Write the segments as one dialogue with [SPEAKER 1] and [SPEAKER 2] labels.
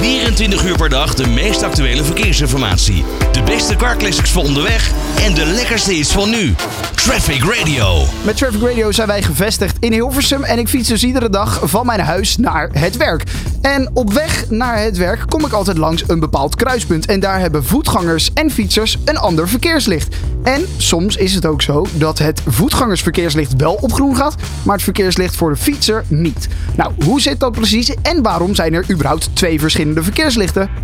[SPEAKER 1] Vier 24 uur per dag de meest actuele verkeersinformatie. De beste carclassics voor onderweg en de lekkerste hits van nu. Traffic Radio.
[SPEAKER 2] Met Traffic Radio zijn wij gevestigd in Hilversum en ik fiets dus iedere dag van mijn huis naar het werk. En op weg naar het werk kom ik altijd langs een bepaald kruispunt en daar hebben voetgangers en fietsers een ander verkeerslicht. En soms is het ook zo dat het voetgangersverkeerslicht wel op groen gaat, maar het verkeerslicht voor de fietser niet. Nou, hoe zit dat precies en waarom zijn er überhaupt twee verschillende verkeerslichten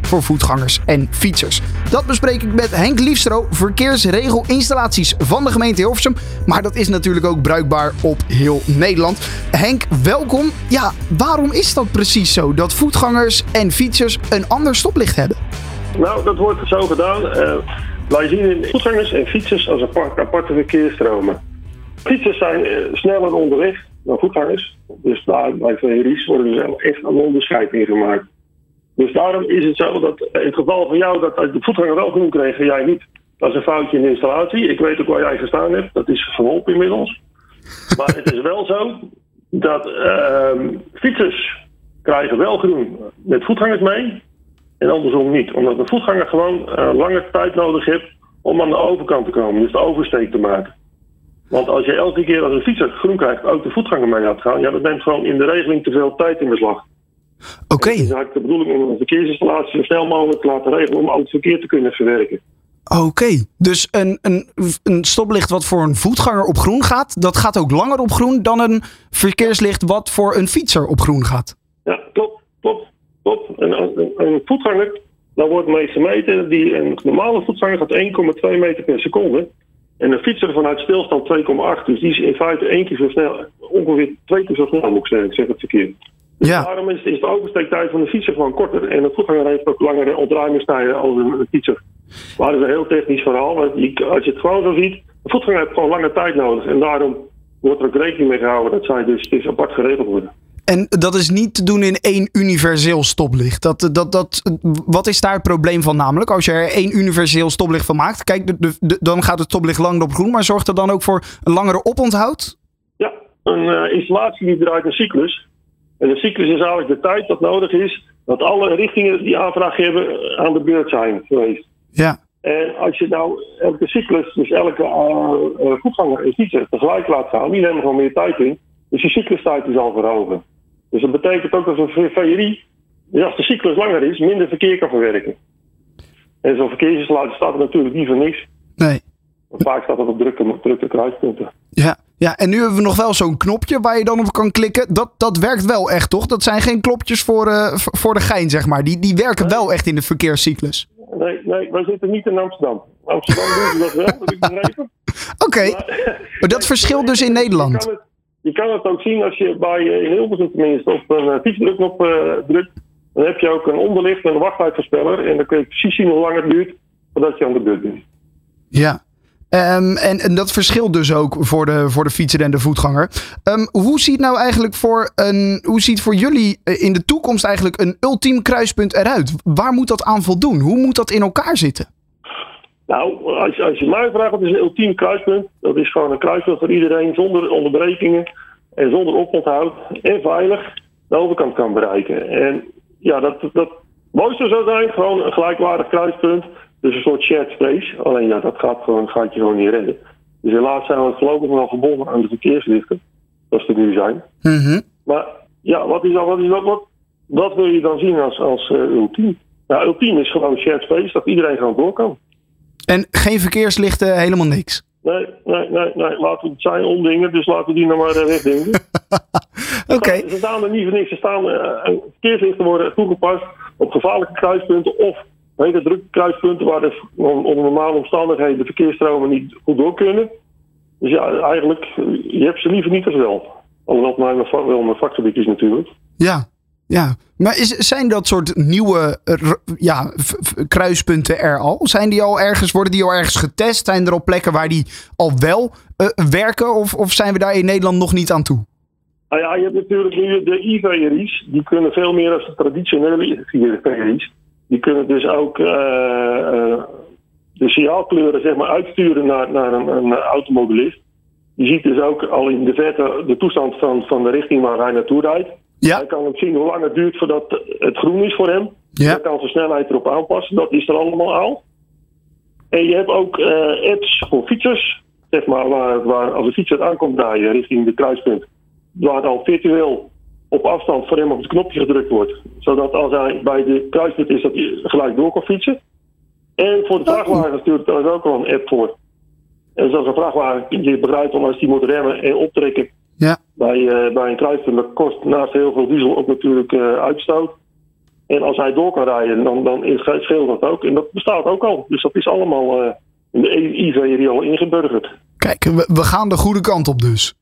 [SPEAKER 2] voor voetgangers en fietsers? Dat bespreek ik met Henk Liefstro, verkeersregelinstallaties van de gemeente Hilversum. Maar dat is natuurlijk ook bruikbaar op heel Nederland. Henk, welkom. Ja, waarom is dat precies zo dat voetgangers en fietsers een ander stoplicht hebben?
[SPEAKER 3] Nou, dat wordt zo gedaan. Uh, wij zien voetgangers en fietsers als apart, aparte verkeersstromen. Fietsers zijn uh, sneller onderweg dan voetgangers. Dus daar bij VRI's worden er echt een onderscheid in gemaakt. Dus daarom is het zo dat in het geval van jou dat de voetganger wel groen kreeg en jij niet. Dat is een foutje in de installatie. Ik weet ook waar jij gestaan hebt. Dat is verholpen inmiddels. Maar het is wel zo dat uh, fietsers krijgen wel groen met voetgangers mee. En andersom niet. Omdat de voetganger gewoon uh, lange tijd nodig heeft om aan de overkant te komen. Dus de oversteek te maken. Want als je elke keer als een fietser groen krijgt ook de voetganger mee laat gaan. Ja, dat neemt gewoon in de regeling te veel tijd in beslag.
[SPEAKER 2] Oké. Okay.
[SPEAKER 3] Het is eigenlijk de bedoeling om een verkeersinstallatie zo snel mogelijk te laten regelen om al het verkeer te kunnen verwerken.
[SPEAKER 2] Oké, dus een, een, een stoplicht wat voor een voetganger op groen gaat, dat gaat ook langer op groen dan een verkeerslicht wat voor een fietser op groen gaat.
[SPEAKER 3] Ja, klopt, klopt, klopt. En een, een voetganger, dan wordt mee gemeten, die, een normale voetganger gaat 1,2 meter per seconde. En een fietser vanuit stilstand 2,8. Dus die is in feite één keer zo snel, ongeveer twee keer zo snel moet ik zeggen, ik zeg het verkeerd. Dus
[SPEAKER 2] Ja.
[SPEAKER 3] daarom is, is de oversteektijd van de fietser gewoon korter. En de voetganger heeft ook langere ontruimingstijden als een, fietser. Maar dat is een heel technisch verhaal. Want als je het gewoon zo ziet, de voetganger heeft gewoon lange tijd nodig. En daarom wordt er ook rekening mee gehouden dat zij dus, dus apart geregeld worden.
[SPEAKER 2] En dat is niet te doen in één universeel stoplicht. Dat, dat, dat, wat is daar het probleem van namelijk? Als je er één universeel stoplicht van maakt, kijk, de, de, de- dan gaat het stoplicht langer op groen, maar zorgt dat dan ook voor een langere oponthoud?
[SPEAKER 3] Ja, een eh, installatie die draait een cyclus. En de cyclus is eigenlijk de tijd dat nodig is dat alle richtingen die aanvraag hebben eh, aan de beurt zijn geweest.
[SPEAKER 2] Ja.
[SPEAKER 3] En als je nou elke cyclus, dus elke eh, eh, voetganger en fietser tegelijk laat gaan, die nemen gewoon meer tijd in. Dus die cyclustijd is al verhogen. Dus dat betekent ook dat een VRI, dus als de cyclus langer is, minder verkeer kan verwerken. En zo'n verkeersinstallatie staat er natuurlijk niet voor niks.
[SPEAKER 2] Nee.
[SPEAKER 3] Want vaak staat dat op drukke, drukke kruispunten.
[SPEAKER 2] Ja. Ja, en nu hebben we nog wel zo'n knopje waar je dan op kan klikken. Dat, dat werkt wel echt, toch? Dat zijn geen knopjes voor, eh, v- voor de gein, zeg maar. Die, die werken wel echt in de verkeerscyclus.
[SPEAKER 3] Nee, nee, wij zitten niet in Amsterdam. Amsterdam doen ze dat wel, heb ik begrepen.
[SPEAKER 2] Oké, maar dat verschilt dus in
[SPEAKER 3] Je
[SPEAKER 2] Nederland.
[SPEAKER 3] kan, het, je kan het ook zien als je bij eh, in Hilversum tenminste op een uh, fietsdrukknop eh, drukt. Dan heb je ook een onderlicht met een wachttijdvoorspeller. En dan kun je precies zien hoe lang het duurt voordat je aan de beurt bent.
[SPEAKER 2] Ja. Ehm, en, dat verschilt dus ook voor de, voor de fietser en de voetganger. Ehm, hoe ziet nou eigenlijk voor een, hoe ziet voor jullie eh, in de toekomst eigenlijk een ultiem kruispunt eruit? Waar moet dat aan voldoen? Hoe moet dat in elkaar zitten?
[SPEAKER 3] Nou, als, als je mij vraagt, wat is een ultiem kruispunt? Dat is gewoon een kruispunt voor iedereen zonder onderbrekingen en zonder oponthoud en veilig de overkant kan bereiken. En ja, dat, dat mooiste zou zijn gewoon een gelijkwaardig kruispunt. Dus een soort shared space. Alleen ja, dat gaat, gewoon, gaat je gewoon niet redden. Dus helaas zijn we voorlopig wel gebonden aan de verkeerslichten. Zoals die nu zijn.
[SPEAKER 2] Mhm.
[SPEAKER 3] Maar ja, wat is dan, wat is dat, wat, wat wil je dan zien als, als eh, ultiem? Nou, ultiem is gewoon shared space, dat iedereen gewoon door kan.
[SPEAKER 2] En geen verkeerslichten, helemaal niks.
[SPEAKER 3] Nee, nee, nee, nee. Laten we het zijn ondingen, dus laten we die nou maar eh, wegdenken.
[SPEAKER 2] Oké,
[SPEAKER 3] Ze staan er niet voor niks. Ze staan, eh, verkeerslichten worden toegepast op gevaarlijke kruispunten of hele drukke kruispunten waar de, onder normale omstandigheden de verkeersstromen niet goed door kunnen. Dus ja, eigenlijk, je hebt ze liever niet als wel. Alhoewel het mijn wel mijn vakgebied is natuurlijk.
[SPEAKER 2] ja. Ja, maar is, zijn dat soort nieuwe eh, ja, kruispunten er al? Zijn die al ergens, worden die al ergens getest? Zijn er al plekken waar die al wel eh, werken? Of, of zijn we daar in Nederland nog niet aan toe?
[SPEAKER 3] Nou ja, je hebt natuurlijk nu de IVRI's. Die kunnen veel meer dan de traditionele IVRI's. Die kunnen dus ook eh, eh, de signaalkleuren zeg maar, uitsturen naar, naar een, een automobilist. Je ziet dus ook al in de verte de toestand van, van de richting waar hij naartoe rijdt.
[SPEAKER 2] Ja.
[SPEAKER 3] Hij kan ook zien hoe lang het duurt voordat het groen is voor hem.
[SPEAKER 2] Ja.
[SPEAKER 3] Hij kan zijn snelheid erop aanpassen. Dat is er allemaal al. En je hebt ook eh, apps voor fietsers. Zeg maar, waar, waar als een fietser aankomt draaien richting de kruispunt. Waar dan virtueel op afstand voor hem op het knopje gedrukt wordt. Zodat als hij bij de kruispunt is, dat hij gelijk door kan fietsen. En voor de vrachtwagen natuurlijk daar is ook wel een app voor. En zoals een vrachtwagen, je begrijpt wel als die moet remmen en optrekken
[SPEAKER 2] Ja.
[SPEAKER 3] bij, eh, bij een kruispunt, dat kost naast heel veel diesel ook natuurlijk eh, uitstoot. En als hij door kan rijden, dan, dan is- scheelt dat ook. En dat bestaat ook al. Dus dat is allemaal eh, in de IV al ingeburgerd.
[SPEAKER 2] Kijk, we, we gaan de goede kant op dus.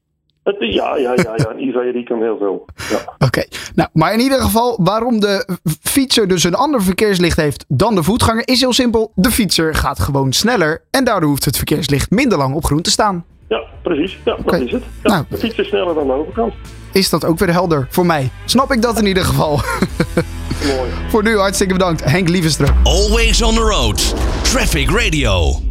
[SPEAKER 3] Het, ja, ja, ja, ja, een IV kan heel veel. Ja.
[SPEAKER 2] Oké, nou, maar in ieder geval, waarom de fietser dus een ander verkeerslicht heeft dan de voetganger, is heel simpel. De fietser gaat gewoon sneller en daardoor hoeft het verkeerslicht minder lang op groen te staan.
[SPEAKER 3] ja, precies. Ja, dat is het. Ja,
[SPEAKER 2] Nou.
[SPEAKER 3] de fiets is sneller dan de overkant.
[SPEAKER 2] Is dat ook weer helder voor mij? Snap ik dat in ieder geval?
[SPEAKER 3] Mooi.
[SPEAKER 2] voor nu hartstikke bedankt, Henk Lievenstra.
[SPEAKER 1] Always on the road. Traffic Radio.